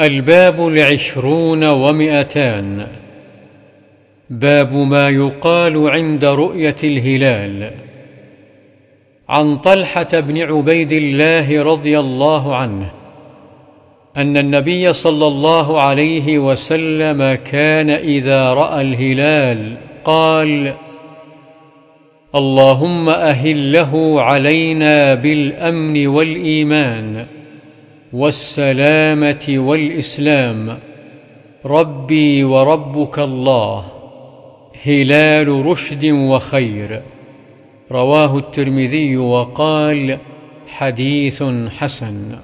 الباب العشرون ومئتان. باب ما يقال عند رؤية الهلال. عن طلحة بن عبيد الله رضي الله عنه أن النبي صلى الله عليه وسلم كان إذا رأى الهلال قال اللهم أهله علينا بالأمن والإيمان. والسلامة والإسلام. ربي وربك الله. هلال رشد وخير. رواه الترمذي وقال حديث حسن.